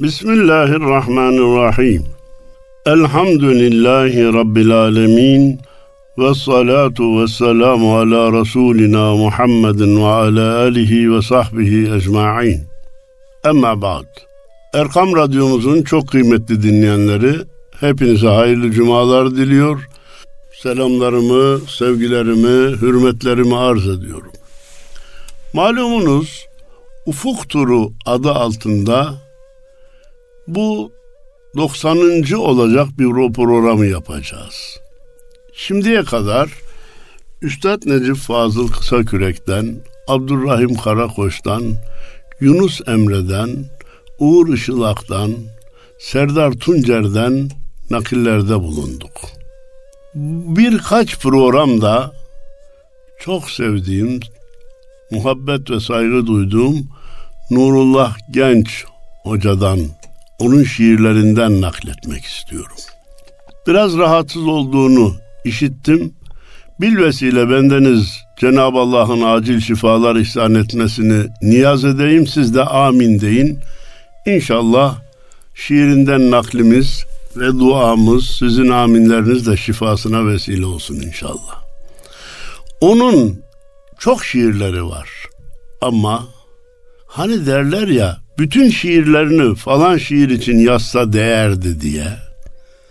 Bismillahirrahmanirrahim. Elhamdülillahi Rabbil alemin. Ve salatu ve selamu ala Resulina Muhammedin ve ala alihi ve sahbihi ecma'in. Emma ba'd. Erkam Radyomuzun çok kıymetli dinleyenleri hepinize hayırlı cumalar diliyor. Selamlarımı, sevgilerimi, hürmetlerimi arz ediyorum. Malumunuz Ufuk Turu adı altında bu 90. olacak bir programı yapacağız. Şimdiye kadar Üstad Necip Fazıl Kısakürek'ten, Abdurrahim Karakoç'tan, Yunus Emre'den, Uğur Işılak'tan, Serdar Tuncer'den nakillerde bulunduk. Birkaç programda çok sevdiğim, muhabbet ve saygı duyduğum Nurullah Genç hocadan, onun şiirlerinden nakletmek istiyorum. Biraz rahatsız olduğunu işittim. Bilvesile bendeniz Cenab-ı Allah'ın acil şifalar ihsan etmesini niyaz edeyim. Siz de amin deyin. İnşallah şiirinden naklimiz ve duamız sizin aminleriniz de şifasına vesile olsun inşallah. Onun çok şiirleri var ama hani derler ya bütün şiirlerini falan şiir için yazsa değerdi diye.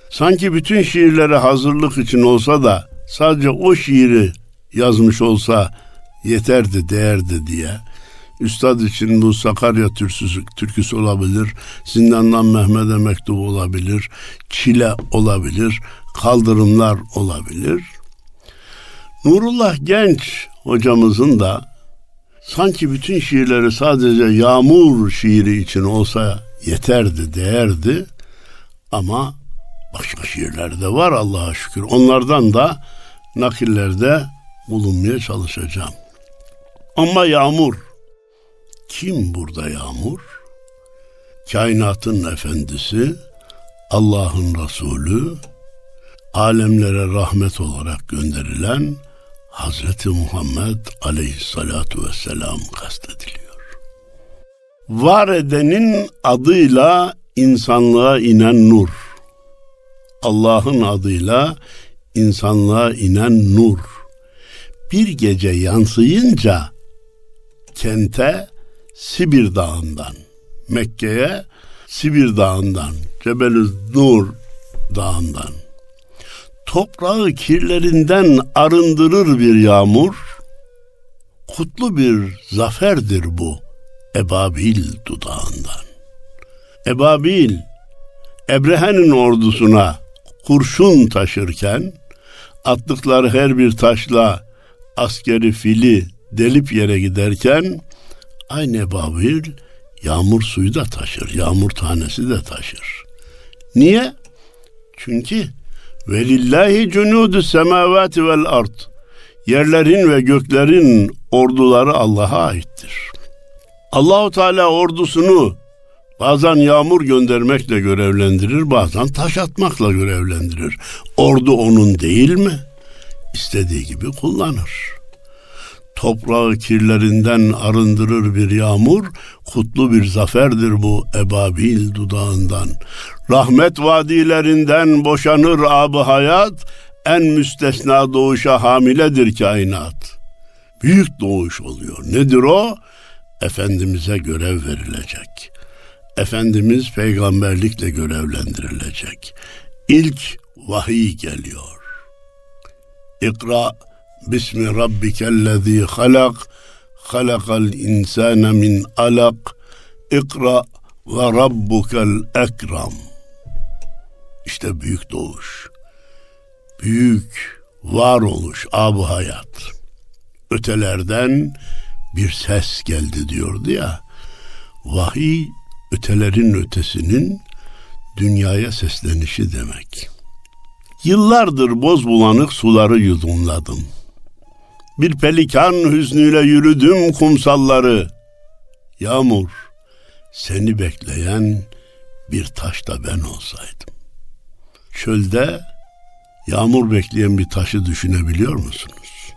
Sanki bütün şiirleri hazırlık için olsa da sadece o şiiri yazmış olsa yeterdi, değerdi diye. Üstad için bu Sakarya türküsü, türküsü olabilir, Zindandan Mehmet'e mektup olabilir, Çile olabilir, Kaldırımlar olabilir. Nurullah Genç hocamızın da sanki bütün şiirleri sadece yağmur şiiri için olsa yeterdi, değerdi. Ama başka şiirler de var Allah'a şükür. Onlardan da nakillerde bulunmaya çalışacağım. Ama yağmur, kim burada yağmur? Kainatın efendisi, Allah'ın Resulü, alemlere rahmet olarak gönderilen Hazreti Muhammed aleyhissalatu vesselam kastediliyor. Var edenin adıyla insanlığa inen nur. Allah'ın adıyla insanlığa inen nur. Bir gece yansıyınca kente Sibir Dağı'ndan, Mekke'ye Sibir Dağı'ndan, Cebel Nur Dağı'ndan toprağı kirlerinden arındırır bir yağmur, kutlu bir zaferdir bu Ebabil dudağından. Ebabil, Ebrehe'nin ordusuna kurşun taşırken, attıkları her bir taşla askeri fili delip yere giderken, aynı Ebabil yağmur suyu da taşır, yağmur tanesi de taşır. Niye? Çünkü Velillahi cunudu semavati vel ard. Yerlerin ve göklerin orduları Allah'a aittir. Allahu Teala ordusunu bazen yağmur göndermekle görevlendirir, bazen taş atmakla görevlendirir. Ordu onun değil mi? İstediği gibi kullanır toprağı kirlerinden arındırır bir yağmur, kutlu bir zaferdir bu ebabil dudağından. Rahmet vadilerinden boşanır abı hayat, en müstesna doğuşa hamiledir kainat. Büyük doğuş oluyor. Nedir o? Efendimiz'e görev verilecek. Efendimiz peygamberlikle görevlendirilecek. İlk vahiy geliyor. İkra Bismi rabbikellezî halak halakal insâne min alak ikra ve rabbukel ekram İşte büyük doğuş büyük varoluş abu hayat ötelerden bir ses geldi diyordu ya vahiy ötelerin ötesinin dünyaya seslenişi demek. Yıllardır boz bulanık suları yudumladım.'' Bir pelikan hüznüyle yürüdüm kumsalları. Yağmur, seni bekleyen bir taş da ben olsaydım. Çölde yağmur bekleyen bir taşı düşünebiliyor musunuz?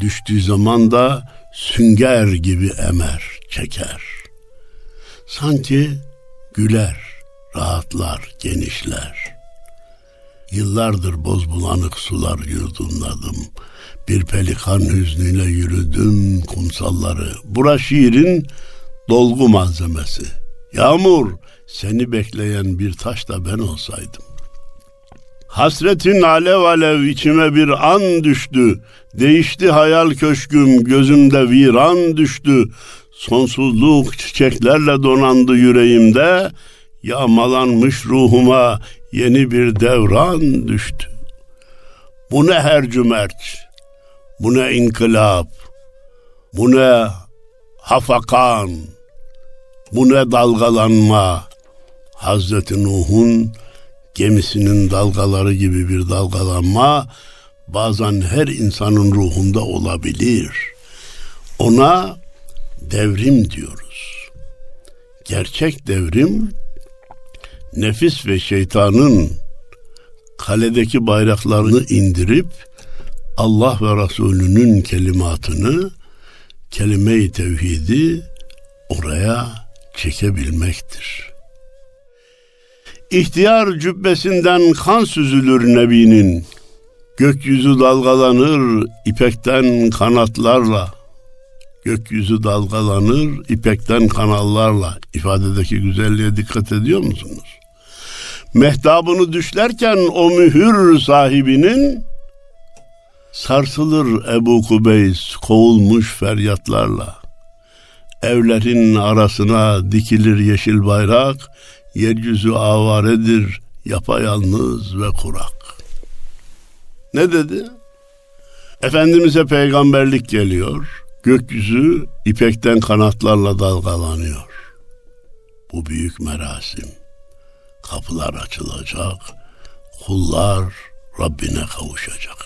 Düştüğü zaman da sünger gibi emer, çeker. Sanki güler, rahatlar, genişler. Yıllardır boz bulanık sular yudumladım. Bir pelikan hüznüyle yürüdüm kumsalları. Bura şiirin dolgu malzemesi. Yağmur, seni bekleyen bir taş da ben olsaydım. Hasretin alev alev içime bir an düştü. Değişti hayal köşküm, gözümde viran düştü. Sonsuzluk çiçeklerle donandı yüreğimde. Yağmalanmış ruhuma yeni bir devran düştü. Bu ne her cümerç, bu ne inkılap, bu ne hafakan, bu ne dalgalanma. Hazreti Nuh'un gemisinin dalgaları gibi bir dalgalanma bazen her insanın ruhunda olabilir. Ona devrim diyoruz. Gerçek devrim nefis ve şeytanın kaledeki bayraklarını indirip Allah ve Resulünün kelimatını kelime-i tevhidi oraya çekebilmektir. İhtiyar cübbesinden kan süzülür Nebi'nin. Gökyüzü dalgalanır ipekten kanatlarla. Gökyüzü dalgalanır ipekten kanallarla. İfadedeki güzelliğe dikkat ediyor musunuz? Mehtabını düşlerken o mühür sahibinin sarsılır Ebu Kubeys kovulmuş feryatlarla. Evlerin arasına dikilir yeşil bayrak, yeryüzü avaredir, yapayalnız ve kurak. Ne dedi? Efendimiz'e peygamberlik geliyor, gökyüzü ipekten kanatlarla dalgalanıyor. Bu büyük merasim. Kapılar açılacak, kullar Rabbine kavuşacak.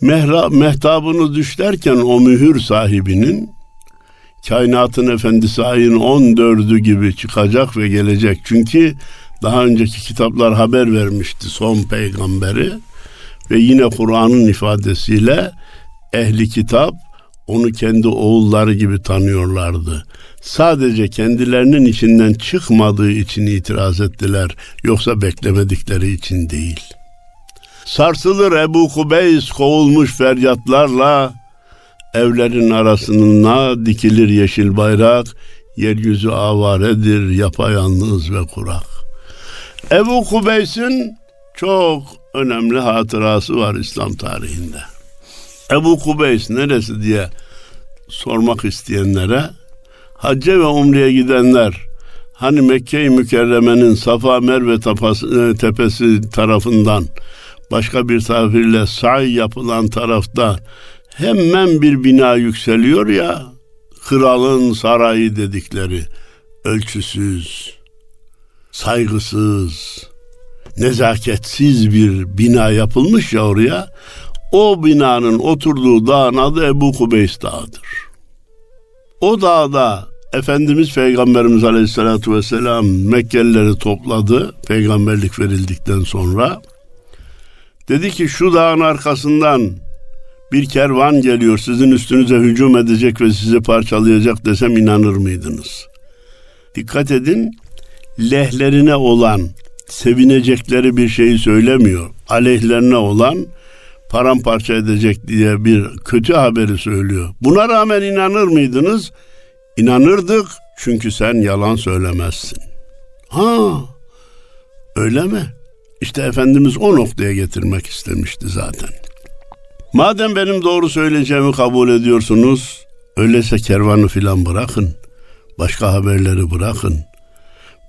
Mehra, mehtabını düşlerken o mühür sahibinin kainatın efendisi ayın 14'ü gibi çıkacak ve gelecek. Çünkü daha önceki kitaplar haber vermişti son peygamberi ve yine Kur'an'ın ifadesiyle ehli kitap onu kendi oğulları gibi tanıyorlardı. Sadece kendilerinin içinden çıkmadığı için itiraz ettiler. Yoksa beklemedikleri için değil. Sarsılır Ebu Kubeys kovulmuş feryatlarla Evlerin arasına dikilir yeşil bayrak, yeryüzü avaredir, yapayalnız ve kurak. Ebu Kubeys'in çok önemli hatırası var İslam tarihinde. Ebu Kubeys neresi diye sormak isteyenlere hacca ve umreye gidenler hani Mekke-i Mükerreme'nin Safa Merve e, tepesi tarafından başka bir tabirle say yapılan tarafta hemen bir bina yükseliyor ya kralın sarayı dedikleri ölçüsüz, saygısız, nezaketsiz bir bina yapılmış ya oraya. O binanın oturduğu dağın adı Ebu Kubeys Dağı'dır. O dağda Efendimiz Peygamberimiz Aleyhisselatü Vesselam Mekkelileri topladı peygamberlik verildikten sonra. Dedi ki şu dağın arkasından bir kervan geliyor sizin üstünüze hücum edecek ve sizi parçalayacak desem inanır mıydınız? Dikkat edin lehlerine olan sevinecekleri bir şeyi söylemiyor. Aleyhlerine olan paramparça edecek diye bir kötü haberi söylüyor. Buna rağmen inanır mıydınız? İnanırdık çünkü sen yalan söylemezsin. Ha öyle mi? İşte Efendimiz o noktaya getirmek istemişti zaten. Madem benim doğru söyleyeceğimi kabul ediyorsunuz, öyleyse kervanı filan bırakın. Başka haberleri bırakın.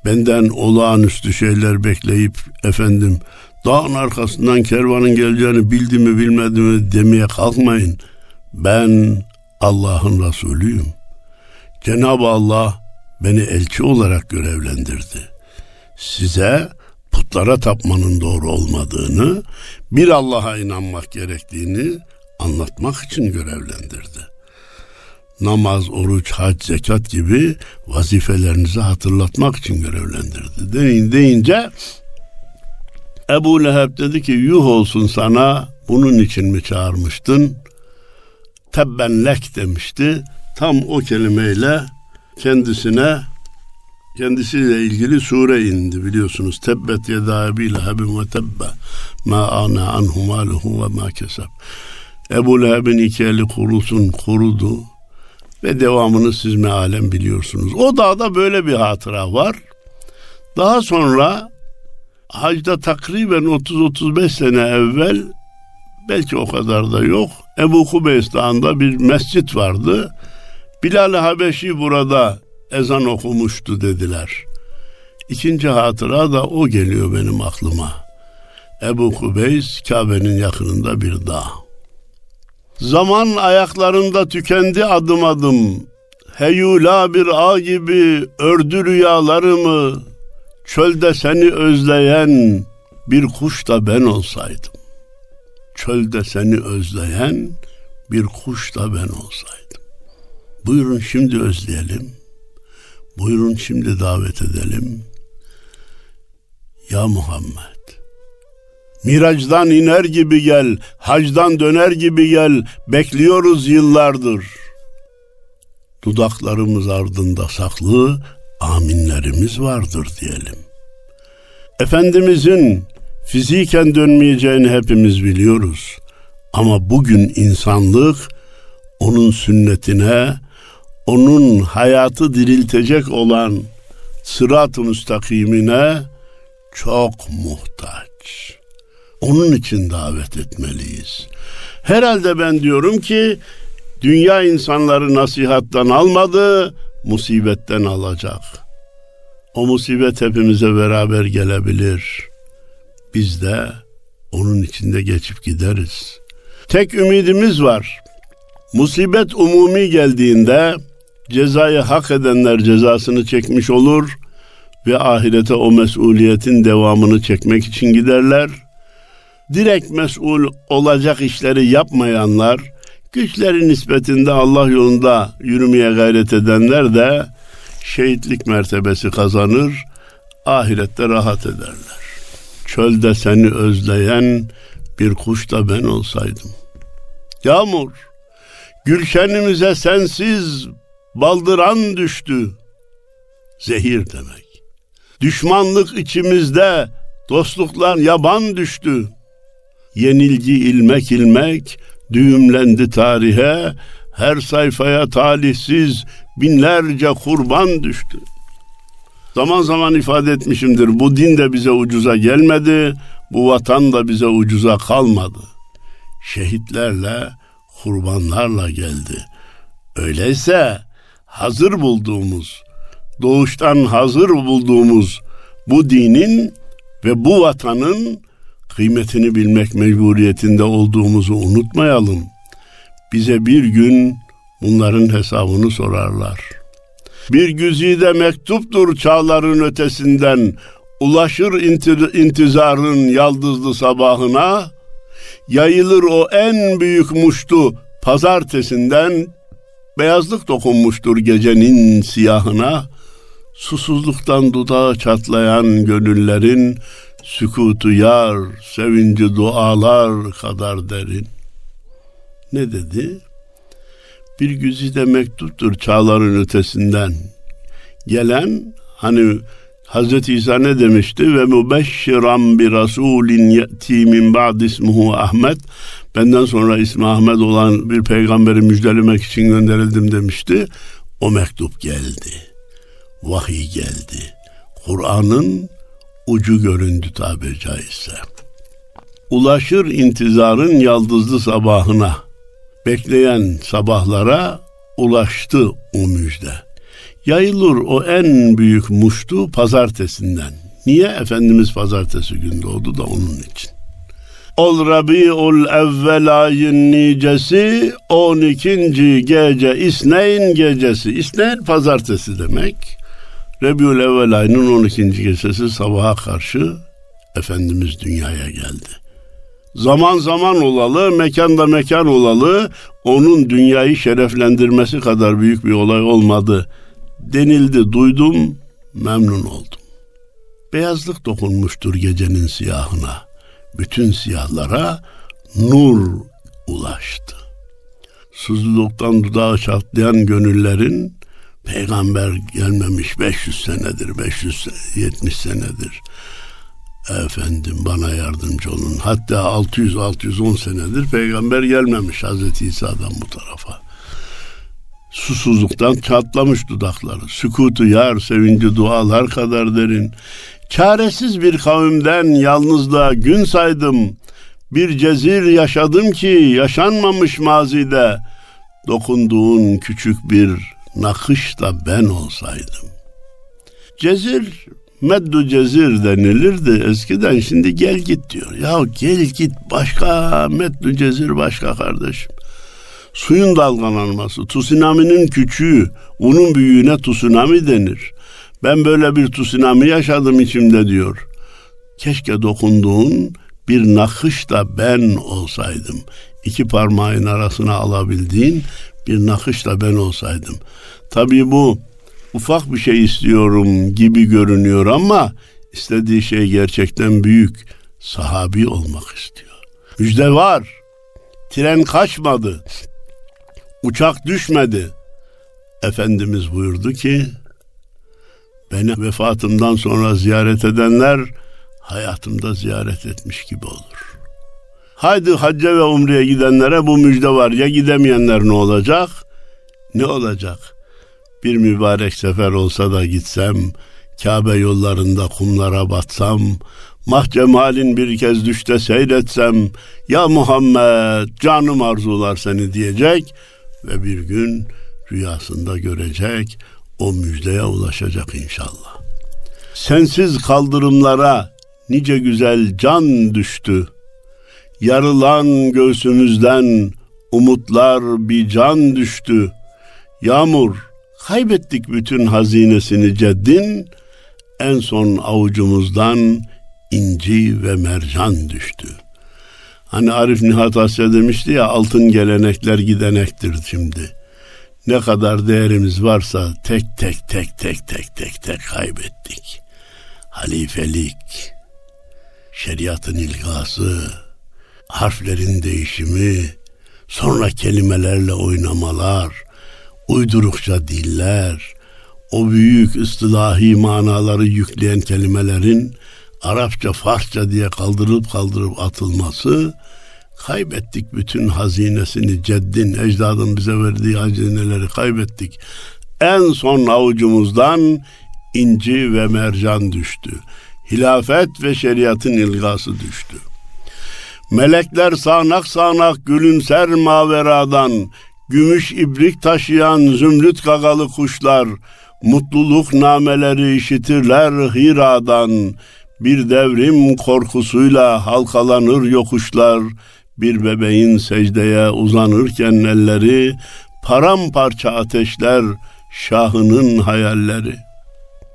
Benden olağanüstü şeyler bekleyip efendim dağın arkasından kervanın geleceğini bildi mi bilmedi mi demeye kalkmayın. Ben Allah'ın Resulüyüm. Cenab-ı Allah beni elçi olarak görevlendirdi. Size putlara tapmanın doğru olmadığını, bir Allah'a inanmak gerektiğini anlatmak için görevlendirdi. Namaz, oruç, hac, zekat gibi vazifelerinizi hatırlatmak için görevlendirdi. Deyin deyince Ebu Leheb dedi ki yuh olsun sana bunun için mi çağırmıştın? Tebbenlek demişti. Tam o kelimeyle kendisine kendisiyle ilgili sure indi biliyorsunuz. Tebbet yeda ebi lehabin ve tebbe ma ana anhu maluhu ve ma keseb. Ebu Leheb'in iki eli kurusun kurudu ve devamını siz mealen biliyorsunuz. O dağda böyle bir hatıra var. Daha sonra hacda takriben 30-35 sene evvel belki o kadar da yok. Ebu Kubeys Dağı'nda bir mescit vardı. Bilal Habeşi burada ezan okumuştu dediler. İkinci hatıra da o geliyor benim aklıma. Ebu Kubeys Kabe'nin yakınında bir dağ. Zaman ayaklarında tükendi adım adım. Heyula bir ağ gibi ördü rüyalarımı. Çölde seni özleyen bir kuş da ben olsaydım. Çölde seni özleyen bir kuş da ben olsaydım. Buyurun şimdi özleyelim. Buyurun şimdi davet edelim. Ya Muhammed Miracdan iner gibi gel, hacdan döner gibi gel, bekliyoruz yıllardır. Dudaklarımız ardında saklı, aminlerimiz vardır diyelim. Efendimizin fiziken dönmeyeceğini hepimiz biliyoruz. Ama bugün insanlık onun sünnetine, onun hayatı diriltecek olan sırat-ı müstakimine çok muhtaç. Onun için davet etmeliyiz. Herhalde ben diyorum ki dünya insanları nasihattan almadı, musibetten alacak. O musibet hepimize beraber gelebilir. Biz de onun içinde geçip gideriz. Tek ümidimiz var. Musibet umumi geldiğinde cezayı hak edenler cezasını çekmiş olur ve ahirete o mesuliyetin devamını çekmek için giderler direkt mesul olacak işleri yapmayanlar, güçleri nispetinde Allah yolunda yürümeye gayret edenler de şehitlik mertebesi kazanır, ahirette rahat ederler. Çölde seni özleyen bir kuş da ben olsaydım. Yağmur, gülşenimize sensiz baldıran düştü. Zehir demek. Düşmanlık içimizde, dostluklar yaban düştü yenilgi ilmek ilmek düğümlendi tarihe, her sayfaya talihsiz binlerce kurban düştü. Zaman zaman ifade etmişimdir. Bu din de bize ucuza gelmedi, bu vatan da bize ucuza kalmadı. Şehitlerle, kurbanlarla geldi. Öyleyse hazır bulduğumuz, doğuştan hazır bulduğumuz bu dinin ve bu vatanın kıymetini bilmek mecburiyetinde olduğumuzu unutmayalım. Bize bir gün bunların hesabını sorarlar. Bir güzide mektuptur çağların ötesinden, ulaşır intizarın yaldızlı sabahına, yayılır o en büyük muştu pazartesinden, beyazlık dokunmuştur gecenin siyahına, susuzluktan dudağı çatlayan gönüllerin sükutu yar, sevinci dualar kadar derin. Ne dedi? Bir güzide mektuptur çağların ötesinden. Gelen hani Hazreti İsa ne demişti? Ve mübeşşiran bir rasulin ye'ti min ba'd ismuhu Ahmet. Benden sonra ismi Ahmet olan bir peygamberi müjdelemek için gönderildim demişti. O mektup geldi. Vahiy geldi. Kur'an'ın ucu göründü tabiri caizse. Ulaşır intizarın yaldızlı sabahına, bekleyen sabahlara ulaştı o müjde. Yayılır o en büyük muştu pazartesinden. Niye? Efendimiz pazartesi gün doğdu da onun için. Ol Rabi'ul evvel ayın nicesi 12. gece İsneyn gecesi. İsneyn pazartesi demek. Rebiül evvel ayının 12. gecesi sabaha karşı Efendimiz dünyaya geldi. Zaman zaman olalı, mekanda mekan olalı, onun dünyayı şereflendirmesi kadar büyük bir olay olmadı denildi, duydum, memnun oldum. Beyazlık dokunmuştur gecenin siyahına. Bütün siyahlara nur ulaştı. Susuzluktan dudağı çatlayan gönüllerin Peygamber gelmemiş 500 senedir, 570 senedir. Efendim bana yardımcı olun. Hatta 600-610 senedir peygamber gelmemiş Hazreti İsa'dan bu tarafa. Susuzluktan çatlamış dudakları. Sükutu yar, sevinci dualar kadar derin. Çaresiz bir kavimden yalnızlığa gün saydım. Bir cezir yaşadım ki yaşanmamış mazide. Dokunduğun küçük bir nakış da ben olsaydım. Cezir, meddu cezir denilirdi eskiden şimdi gel git diyor. Ya gel git başka, meddu cezir başka kardeşim. Suyun dalgalanması, tsunami'nin küçüğü, onun büyüğüne tsunami denir. Ben böyle bir tsunami yaşadım içimde diyor. Keşke dokunduğun bir nakış da ben olsaydım. İki parmağın arasına alabildiğin bir nakış da ben olsaydım. Tabii bu ufak bir şey istiyorum gibi görünüyor ama istediği şey gerçekten büyük. Sahabi olmak istiyor. Müjde var. Tren kaçmadı. Uçak düşmedi. Efendimiz buyurdu ki beni vefatımdan sonra ziyaret edenler hayatımda ziyaret etmiş gibi olur. Haydi hacca ve umreye gidenlere bu müjde var. Ya gidemeyenler ne olacak? Ne olacak? Bir mübarek sefer olsa da gitsem, Kabe yollarında kumlara batsam, mahcemalin bir kez düşte seyretsem, ya Muhammed canım arzular seni diyecek ve bir gün rüyasında görecek, o müjdeye ulaşacak inşallah. Sensiz kaldırımlara nice güzel can düştü. Yarılan göğsümüzden umutlar bir can düştü. Yağmur, kaybettik bütün hazinesini ceddin, en son avucumuzdan inci ve mercan düştü. Hani Arif Nihat Asya demişti ya altın gelenekler gidenektir şimdi.'' Ne kadar değerimiz varsa tek tek tek tek tek tek tek kaybettik. Halifelik, şeriatın ilgası, harflerin değişimi, sonra kelimelerle oynamalar, uydurukça diller, o büyük ıstilahi manaları yükleyen kelimelerin Arapça, Farsça diye kaldırıp kaldırıp atılması Kaybettik bütün hazinesini, ceddin, ecdadın bize verdiği hazineleri kaybettik. En son avucumuzdan inci ve mercan düştü. Hilafet ve şeriatın ilgası düştü. Melekler sağanak sağanak gülümser maveradan, gümüş ibrik taşıyan zümrüt gagalı kuşlar, mutluluk nameleri işitirler Hira'dan, bir devrim korkusuyla halkalanır yokuşlar, bir bebeğin secdeye uzanırken elleri paramparça ateşler şahının hayalleri.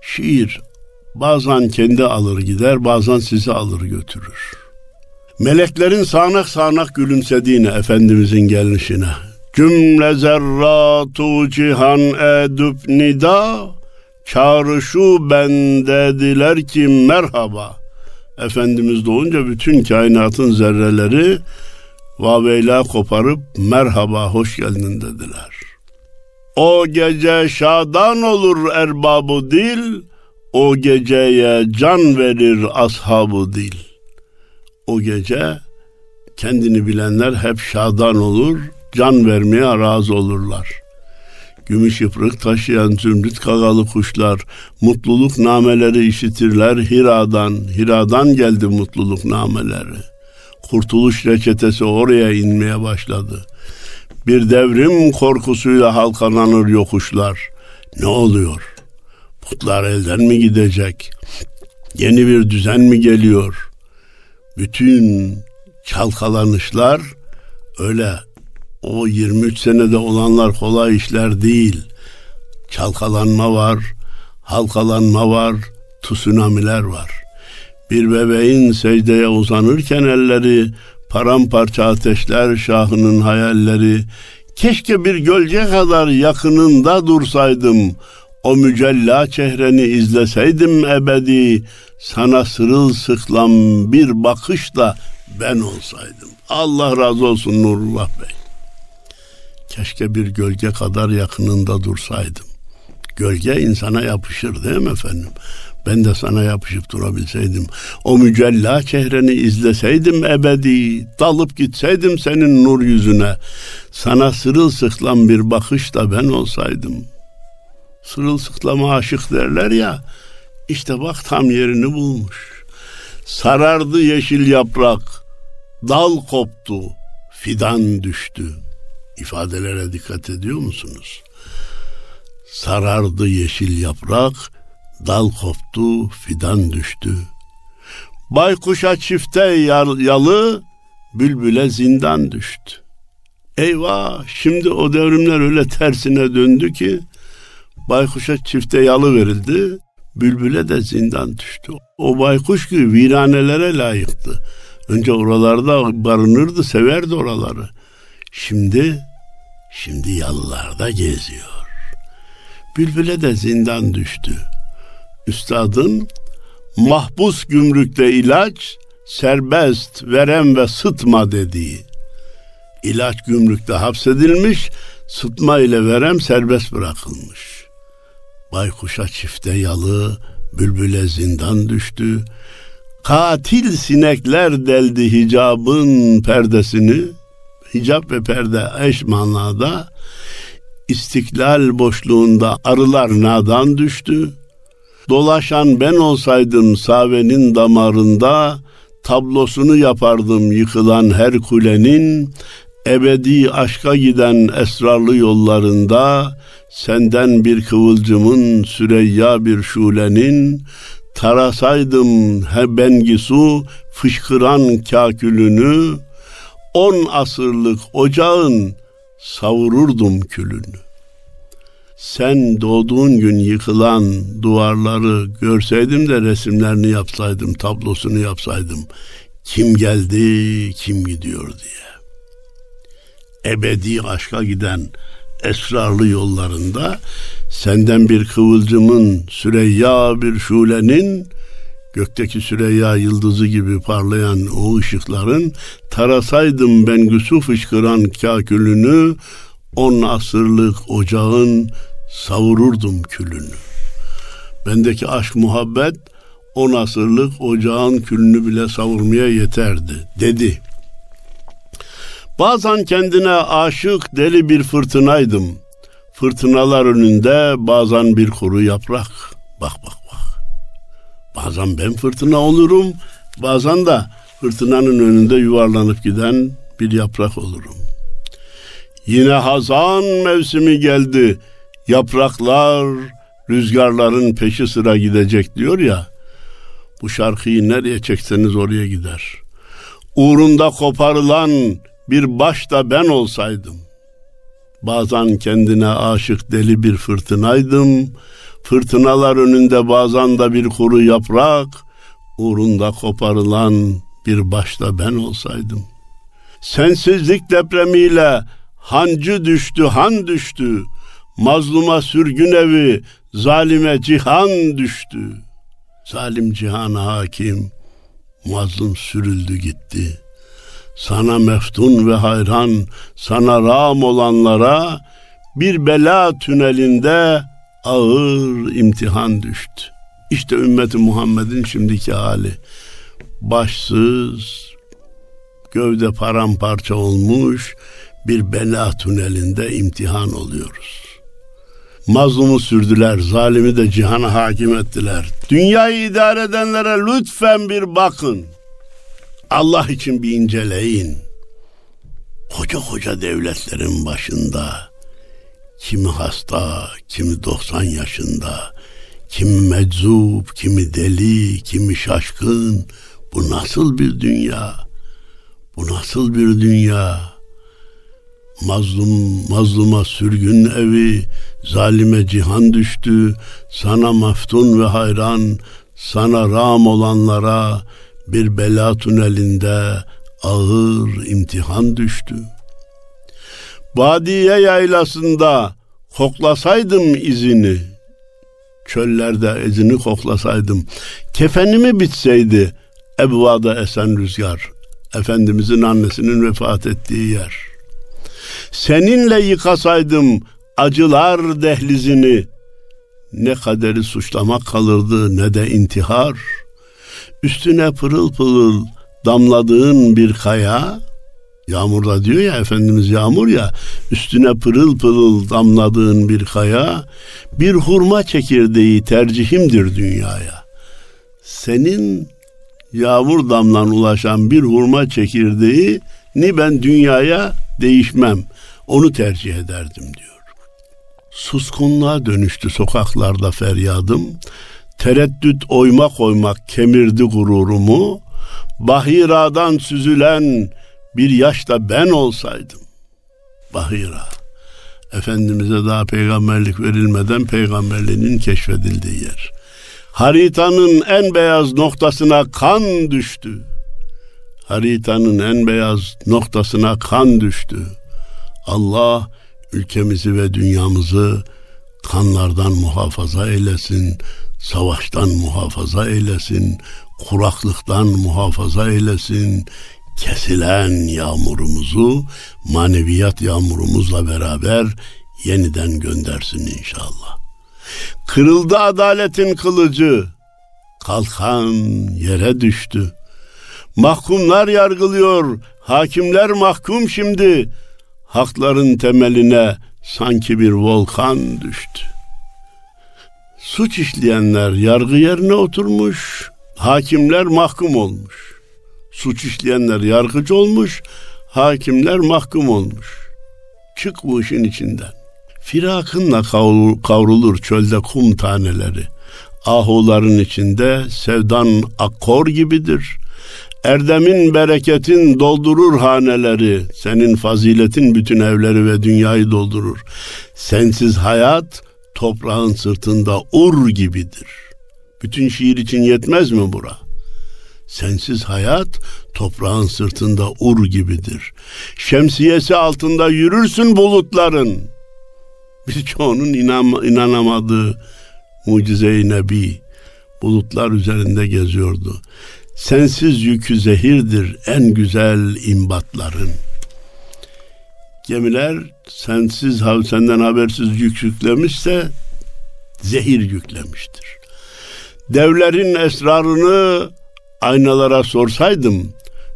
Şiir bazen kendi alır gider, bazen sizi alır götürür. Meleklerin sağanak sağanak gülümsediğine Efendimizin gelişine. Cümle zerratu cihan edüp nida, çağrışu bendediler ki merhaba. Efendimiz doğunca bütün kainatın zerreleri vaveyla koparıp merhaba hoş geldin dediler. O gece şadan olur erbabı dil, o geceye can verir ashabı dil. O gece kendini bilenler hep şadan olur, can vermeye razı olurlar. Gümüş yıprık taşıyan zümrüt kagalı kuşlar, mutluluk nameleri işitirler Hira'dan, Hira'dan geldi mutluluk nameleri.'' Kurtuluş reçetesi oraya inmeye başladı. Bir devrim korkusuyla halkalanır yokuşlar. Ne oluyor? Putlar elden mi gidecek? Yeni bir düzen mi geliyor? Bütün çalkalanışlar öyle o 23 senede olanlar kolay işler değil. Çalkalanma var, halkalanma var, tsunamiler var. Bir bebeğin secdeye uzanırken elleri, paramparça ateşler şahının hayalleri, keşke bir gölge kadar yakınında dursaydım, o mücella çehreni izleseydim ebedi, sana sırılsıklam bir bakışla ben olsaydım. Allah razı olsun Nurullah Bey. Keşke bir gölge kadar yakınında dursaydım. Gölge insana yapışır değil mi efendim? Ben de sana yapışıp durabilseydim. O mücella çehreni izleseydim ebedi. Dalıp gitseydim senin nur yüzüne. Sana sırılsıklam bir bakışla ben olsaydım. Sırılsıklama aşık derler ya. İşte bak tam yerini bulmuş. Sarardı yeşil yaprak. Dal koptu. Fidan düştü. İfadelere dikkat ediyor musunuz? Sarardı yeşil yaprak, dal koptu, fidan düştü. Baykuşa çifte yalı, bülbüle zindan düştü. Eyvah, şimdi o devrimler öyle tersine döndü ki, baykuşa çifte yalı verildi, bülbüle de zindan düştü. O baykuş gibi viranelere layıktı. Önce oralarda barınırdı, severdi oraları. Şimdi, şimdi yalılarda geziyor. Bülbüle de zindan düştü. Üstadın mahpus gümrükte ilaç, serbest, verem ve sıtma dediği. İlaç gümrükte hapsedilmiş, sıtma ile verem serbest bırakılmış. Baykuşa çifte yalı, bülbüle zindan düştü. Katil sinekler deldi hicabın perdesini. Hicap ve perde eş manada istiklal boşluğunda arılar nadan düştü. Dolaşan ben olsaydım savenin damarında, tablosunu yapardım yıkılan her kulenin, ebedi aşka giden esrarlı yollarında, senden bir kıvılcımın, Süreyya bir şulenin, tarasaydım hebengisu fışkıran kakülünü, on asırlık ocağın savururdum külünü. Sen doğduğun gün yıkılan duvarları görseydim de resimlerini yapsaydım, tablosunu yapsaydım. Kim geldi, kim gidiyor diye. Ebedi aşka giden esrarlı yollarında senden bir kıvılcımın, Süreyya bir şulenin, gökteki Süreyya yıldızı gibi parlayan o ışıkların tarasaydım ben güsü fışkıran kakülünü on asırlık ocağın savururdum külünü. Bendeki aşk muhabbet on asırlık ocağın külünü bile savurmaya yeterdi dedi. Bazen kendine aşık deli bir fırtınaydım. Fırtınalar önünde bazen bir kuru yaprak. Bak bak bak. Bazen ben fırtına olurum, bazen de fırtınanın önünde yuvarlanıp giden bir yaprak olurum. Yine hazan mevsimi geldi. Yapraklar rüzgarların peşi sıra gidecek diyor ya. Bu şarkıyı nereye çekseniz oraya gider. Uğrunda koparılan bir baş da ben olsaydım. Bazen kendine aşık deli bir fırtınaydım. Fırtınalar önünde bazen de bir kuru yaprak. Uğrunda koparılan bir baş da ben olsaydım. Sensizlik depremiyle hancı düştü, han düştü. Mazluma sürgün evi, zalime cihan düştü. Zalim cihan hakim, mazlum sürüldü gitti. Sana meftun ve hayran, sana ram olanlara bir bela tünelinde ağır imtihan düştü. İşte ümmeti Muhammed'in şimdiki hali. Başsız, gövde paramparça olmuş, bir bela tünelinde imtihan oluyoruz. Mazlumu sürdüler, zalimi de cihana hakim ettiler. Dünyayı idare edenlere lütfen bir bakın. Allah için bir inceleyin. Koca koca devletlerin başında kimi hasta, kimi 90 yaşında, kimi meczup, kimi deli, kimi şaşkın. Bu nasıl bir dünya? Bu nasıl bir dünya? Mazlum, mazluma sürgün evi, zalime cihan düştü, sana maftun ve hayran, sana ram olanlara bir bela tünelinde ağır imtihan düştü. Badiye yaylasında koklasaydım izini, çöllerde izini koklasaydım, kefenimi bitseydi Ebva'da esen rüzgar, Efendimizin annesinin vefat ettiği yer.'' Seninle yıkasaydım acılar dehlizini, ne kaderi suçlamak kalırdı ne de intihar. Üstüne pırıl pırıl damladığın bir kaya, yağmurda diyor ya Efendimiz yağmur ya, üstüne pırıl pırıl damladığın bir kaya, bir hurma çekirdeği tercihimdir dünyaya. Senin yağmur damlan ulaşan bir hurma çekirdeği ni ben dünyaya değişmem. Onu tercih ederdim diyor. Suskunluğa dönüştü sokaklarda feryadım. Tereddüt oymak oymak kemirdi gururumu. Bahiradan süzülen bir yaşta ben olsaydım. Bahira. Efendimiz'e daha peygamberlik verilmeden peygamberliğinin keşfedildiği yer. Haritanın en beyaz noktasına kan düştü. Haritanın en beyaz noktasına kan düştü. Allah ülkemizi ve dünyamızı kanlardan muhafaza eylesin, savaştan muhafaza eylesin, kuraklıktan muhafaza eylesin, kesilen yağmurumuzu maneviyat yağmurumuzla beraber yeniden göndersin inşallah. Kırıldı adaletin kılıcı, kalkan yere düştü. Mahkumlar yargılıyor, hakimler mahkum şimdi. Hakların temeline sanki bir volkan düştü. Suç işleyenler yargı yerine oturmuş, hakimler mahkum olmuş. Suç işleyenler yargıcı olmuş, hakimler mahkum olmuş. Çık bu işin içinden. Firakınla kavrulur çölde kum taneleri. Ahuların içinde sevdan akkor gibidir. Erdemin bereketin doldurur haneleri. Senin faziletin bütün evleri ve dünyayı doldurur. Sensiz hayat toprağın sırtında ur gibidir. Bütün şiir için yetmez mi bura? Sensiz hayat toprağın sırtında ur gibidir. Şemsiyesi altında yürürsün bulutların. Birçoğunun inan, inanamadığı mucize-i nebi bulutlar üzerinde geziyordu. Sensiz yükü zehirdir en güzel imbatların. Gemiler sensiz senden habersiz yük yüklemişse zehir yüklemiştir. Devlerin esrarını aynalara sorsaydım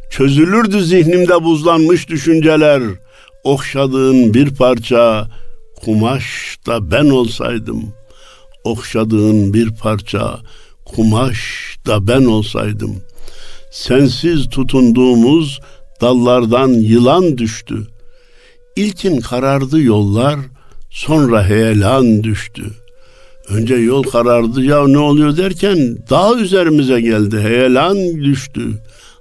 çözülürdü zihnimde buzlanmış düşünceler. Okşadığın bir parça kumaş da ben olsaydım. Okşadığın bir parça kumaş da ben olsaydım. Sensiz tutunduğumuz dallardan yılan düştü. İlkin karardı yollar, sonra heyelan düştü.'' Önce yol karardı ya ne oluyor derken dağ üzerimize geldi. Heyelan düştü.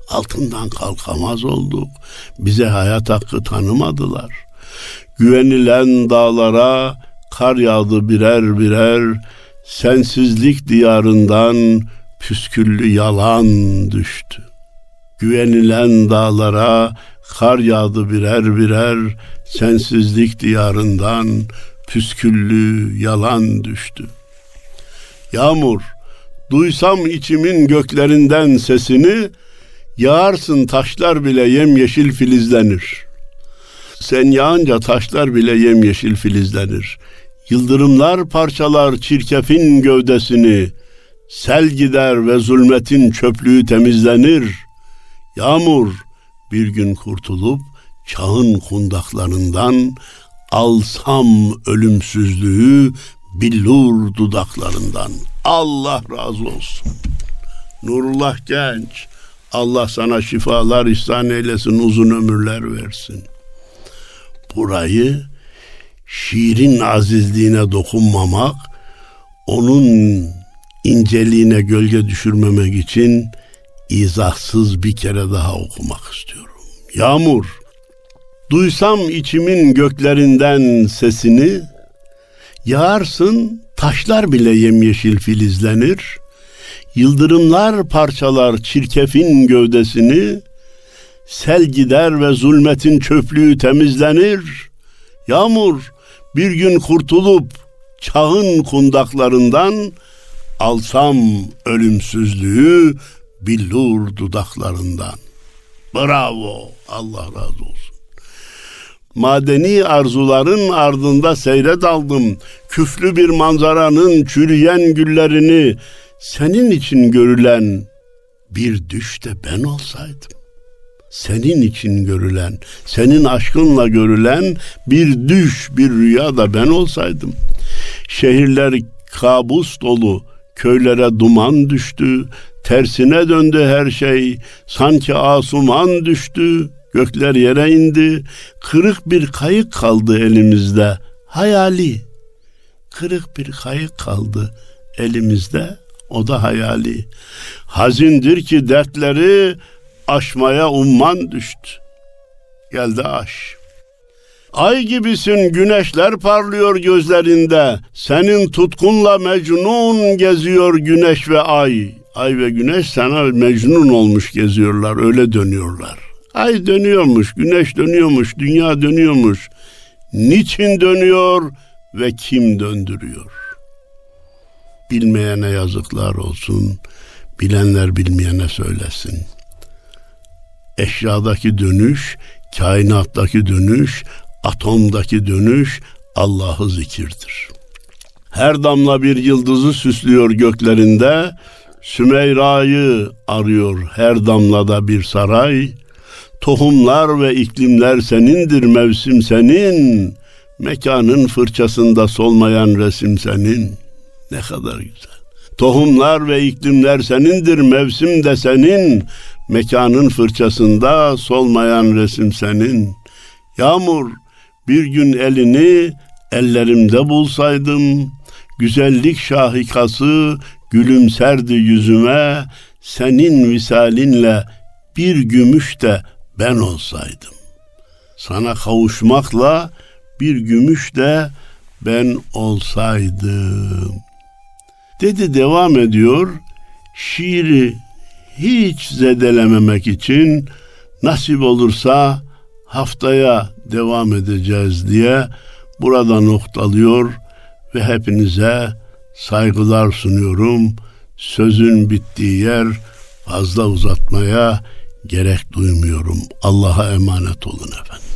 Altından kalkamaz olduk. Bize hayat hakkı tanımadılar. Güvenilen dağlara kar yağdı birer birer. Sensizlik diyarından püsküllü yalan düştü. Güvenilen dağlara kar yağdı birer birer. Sensizlik diyarından püsküllü yalan düştü. Yağmur, duysam içimin göklerinden sesini, yağarsın taşlar bile yemyeşil filizlenir. Sen yağınca taşlar bile yemyeşil filizlenir. Yıldırımlar parçalar çirkefin gövdesini, sel gider ve zulmetin çöplüğü temizlenir. Yağmur bir gün kurtulup çağın kundaklarından alsam ölümsüzlüğü billur dudaklarından. Allah razı olsun. Nurullah Genç, Allah sana şifalar ihsan eylesin, uzun ömürler versin. Burayı şiirin azizliğine dokunmamak, onun inceliğine gölge düşürmemek için izahsız bir kere daha okumak istiyorum. Yağmur, Duysam içimin göklerinden sesini, Yağarsın taşlar bile yemyeşil filizlenir, Yıldırımlar parçalar çirkefin gövdesini, Sel gider ve zulmetin çöplüğü temizlenir. Yağmur bir gün kurtulup çağın kundaklarından alsam ölümsüzlüğü billur dudaklarından. Bravo. Allah razı olsun. madeni arzuların ardında seyre daldım. Küflü bir manzaranın çürüyen güllerini senin için görülen bir düşte ben olsaydım. Senin için görülen, senin aşkınla görülen bir düş, bir rüya da ben olsaydım. Şehirler kabus dolu, köylere duman düştü, tersine döndü her şey, sanki asuman düştü, gökler yere indi, kırık bir kayık kaldı elimizde, hayali. Kırık bir kayık kaldı elimizde, o da hayali. Hazindir ki dertleri aşmaya umman düştü. Geldi aş. Ay gibisin güneşler parlıyor gözlerinde. Senin tutkunla mecnun geziyor güneş ve ay. Ay ve güneş sana mecnun olmuş geziyorlar, öyle dönüyorlar. Ay dönüyormuş, güneş dönüyormuş, dünya dönüyormuş. Niçin dönüyor ve kim döndürüyor? Bilmeyene yazıklar olsun, bilenler bilmeyene söylesin. Eşyadaki dönüş, kainattaki dönüş, atomdaki dönüş Allah'ı zikirdir. Her damla bir yıldızı süslüyor göklerinde, Sümeyra'yı arıyor her damlada bir saray. Tohumlar ve iklimler senindir mevsim senin. Mekanın fırçasında solmayan resim senin. Ne kadar güzel. Tohumlar ve iklimler senindir mevsim de senin. Mekanın fırçasında solmayan resim senin. Yağmur bir gün elini ellerimde bulsaydım. Güzellik şahikası gülümserdi yüzüme. Senin visalinle bir gümüş de ben olsaydım. Sana kavuşmakla bir gümüş de ben olsaydım. Dedi devam ediyor. Şiiri hiç zedelememek için nasip olursa haftaya devam edeceğiz diye burada noktalıyor ve hepinize saygılar sunuyorum. Sözün bittiği yer fazla uzatmaya gerek duymuyorum. Allah'a emanet olun efendim.